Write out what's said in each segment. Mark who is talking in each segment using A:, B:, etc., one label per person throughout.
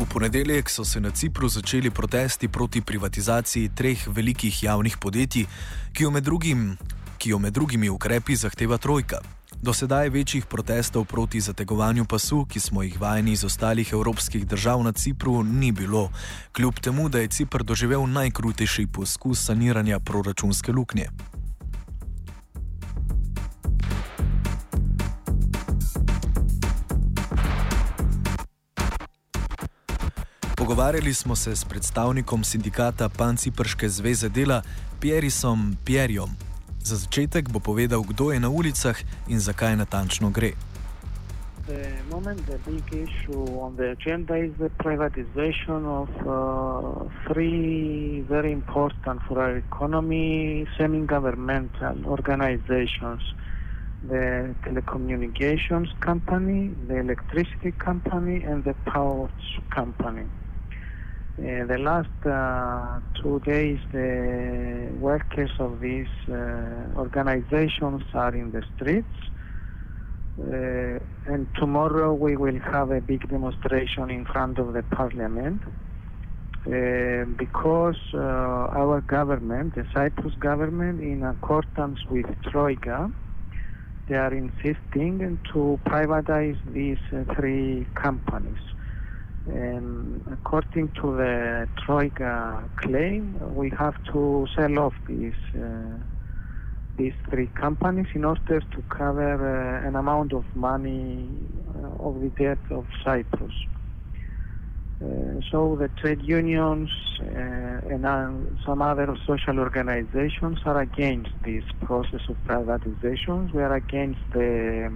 A: V ponedeljek so se na Cipru začeli protesti proti privatizaciji treh velikih javnih podjetij, ki jo med, drugim, ki jo med drugimi ukrepi zahteva Trojka. Do sedaj večjih protestov proti zategovanju pasu, ki smo jih vajeni iz ostalih evropskih držav na Cipru, ni bilo, kljub temu, da je Cipr doživel najkrutejši poskus saniranja proračunske luknje. Pogovarjali smo se s predstavnikom sindikata Panciprške zveze dela Pierisom Pierjom. Za začetek bo povedal, kdo je na ulicah in zakaj natančno gre.
B: The moment the big issue on the agenda is the privatization of uh, three very important for our economy semi-governmental organizations. The telecommunications company, the electricity company, and the power company. Uh, the last uh, two days, the workers of these uh, organizations are in the streets. Uh, and tomorrow we will have a big demonstration in front of the parliament uh, because uh, our government, the Cyprus government, in accordance with Troika, they are insisting to privatize these three companies. And according to the Troika claim, we have to sell off these uh, these three companies in order to cover uh, an amount of money uh, of the debt of Cyprus. Uh, so the trade unions uh, and uh, some other social organizations are against this process of privatizations. We are against the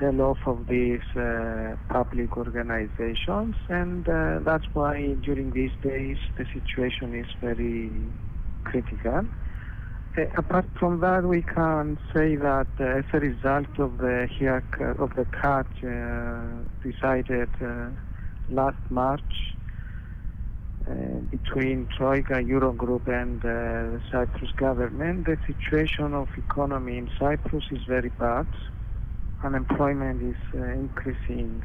B: sell-off of these uh, public organizations, and uh, that's why during these days the situation is very critical. Uh, apart from that, we can say that uh, as a result of the of the cut uh, decided uh, last March between Troika, Eurogroup, and the Cyprus government, the situation of economy in Cyprus is very bad unemployment is uh, increasing.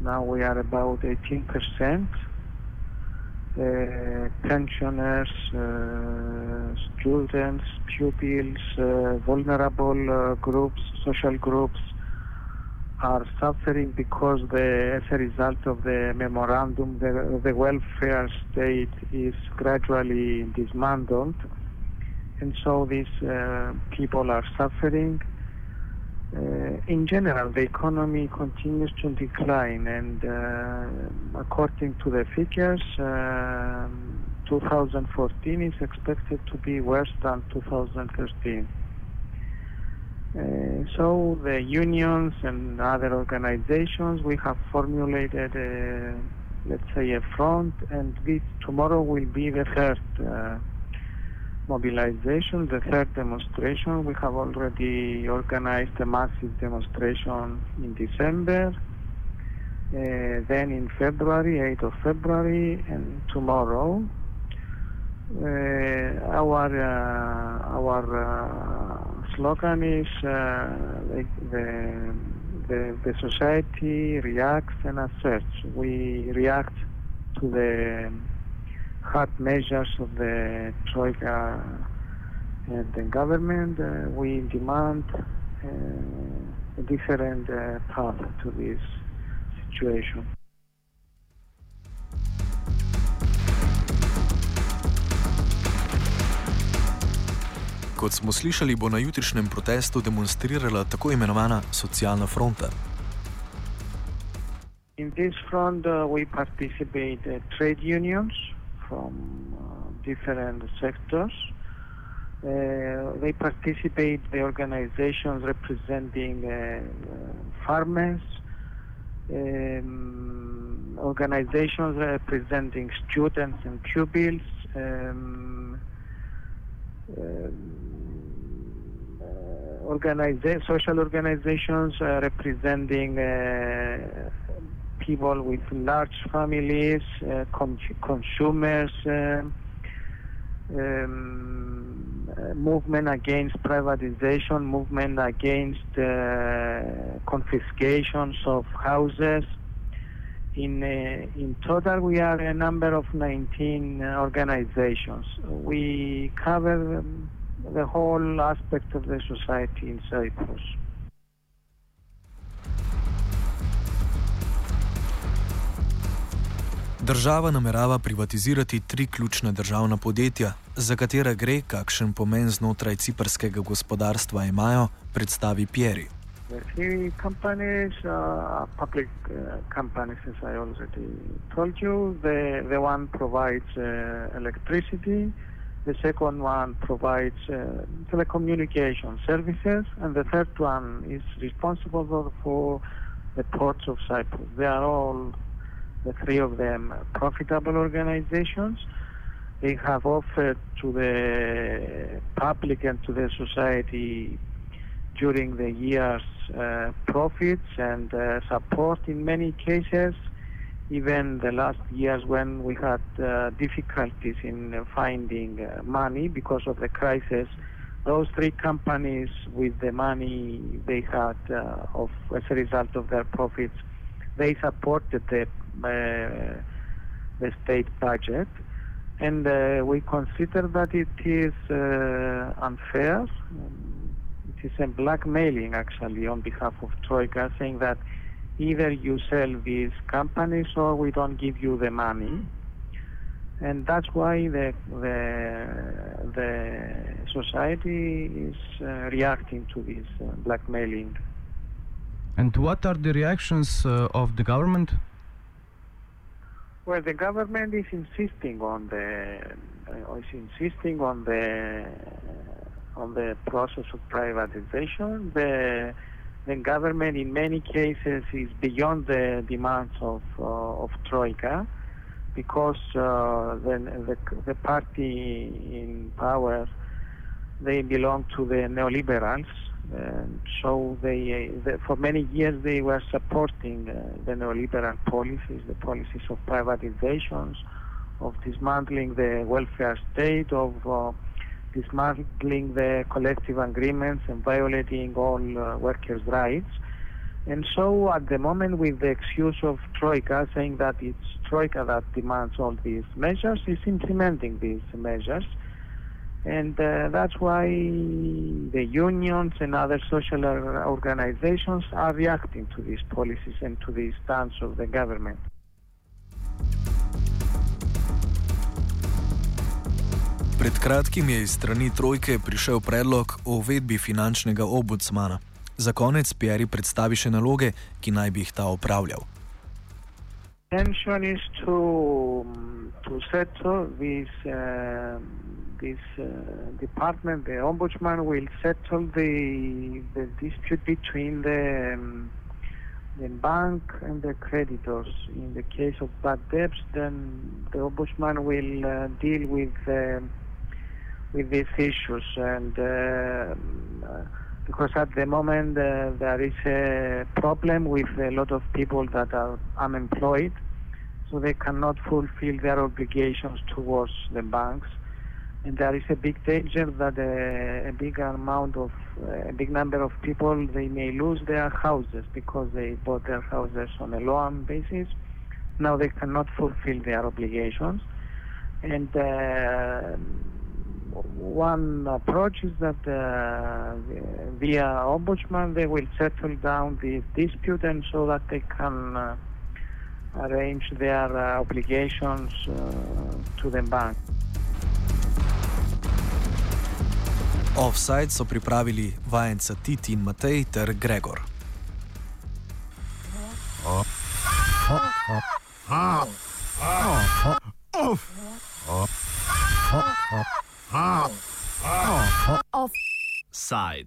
B: Now we are about 18%. Uh, pensioners, uh, students, pupils, uh, vulnerable uh, groups, social groups are suffering because the, as a result of the memorandum, the, the welfare state is gradually dismantled. And so these uh, people are suffering in general, the economy continues to decline, and uh, according to the figures, uh, 2014 is expected to be worse than 2013. Uh, so the unions and other organizations, we have formulated, a, let's say, a front, and this tomorrow will be the first uh, mobilization, the third demonstration. We have already organized a massive demonstration in December, uh, then in February, 8th of February, and tomorrow. Uh, our uh, our uh, slogan is uh, the, the, the society reacts and asserts. We react to the hard measures of the Troika and the government, uh, we demand uh, a different uh, path to this situation.
A: Kot smo slišali, bo na jutrišnjem protestu demonstrirala tako imenovana socialna fronta.
B: In this front, uh, we participate uh, trade unions, from uh, different sectors. Uh, they participate, the organizations representing uh, farmers, um, organizations representing students and pupils, um, organiza- social organizations uh, representing uh, people with large families, uh, con- consumers, um, uh, movement against privatization, movement against uh, confiscations of houses. In, uh, in total, we are a number of 19 uh, organizations. We cover um, the whole aspect of the society in Cyprus.
A: Država namerava privatizirati tri ključne državna podjetja, za katera gre, kakšen pomen znotraj ciprskega gospodarstva imajo, predstavi Pieri.
B: The three companies are public uh, companies, as I already told you. The, the one provides uh, electricity, the second one provides uh, telecommunication services, and the third one is responsible for the ports of Cyprus. They are all the three of them profitable organizations. They have offered to the public and to the society during the years uh, profits and uh, support in many cases. Even the last years when we had uh, difficulties in finding uh, money because of the crisis, those three companies with the money they had uh, of, as a result of their profits, they supported the uh, the state budget, and uh, we consider that it is uh, unfair. It is a blackmailing actually on behalf of Troika, saying that either you sell these companies or we don't give you the money. And that's why the the, the society is uh, reacting to this uh, blackmailing.
C: And what are the reactions uh, of the government?
B: Well, the government is insisting on the uh, is insisting on the on the process of privatization. The the government, in many cases, is beyond the demands of uh, of Troika, because uh, the, the the party in power they belong to the neoliberals, and so they, they, for many years they were supporting uh, the neoliberal policies, the policies of privatizations, of dismantling the welfare state, of uh, dismantling the collective agreements and violating all uh, workers' rights. And so at the moment with the excuse of Troika saying that it's Troika that demands all these measures, is implementing these measures. And uh, that's why the unions and other social organizations are reacting to these policies and to the stance of the government.
A: Pred kratkim je iz strani Trojke prišel predlog o uvedbi finančnega ombudsmana. Za konec Pieri predstavi še naloge, ki naj bi jih ta opravljal.
B: Intention is to to settle this uh, this uh, department. The ombudsman will settle the the dispute between the um, the bank and the creditors. In the case of bad debts, then the ombudsman will uh, deal with uh, with these issues and. Uh, because at the moment uh, there is a problem with a lot of people that are unemployed, so they cannot fulfill their obligations towards the banks. And there is a big danger that a, a big amount of, a big number of people, they may lose their houses because they bought their houses on a loan basis. Now they cannot fulfill their obligations. And uh, one approach is that uh, via ombudsman they will settle down the dispute and so that they can uh, arrange their uh, obligations uh, to the bank.
A: Offside so pripravili vajenca Titi in Matej ter Gregor.
D: Offside.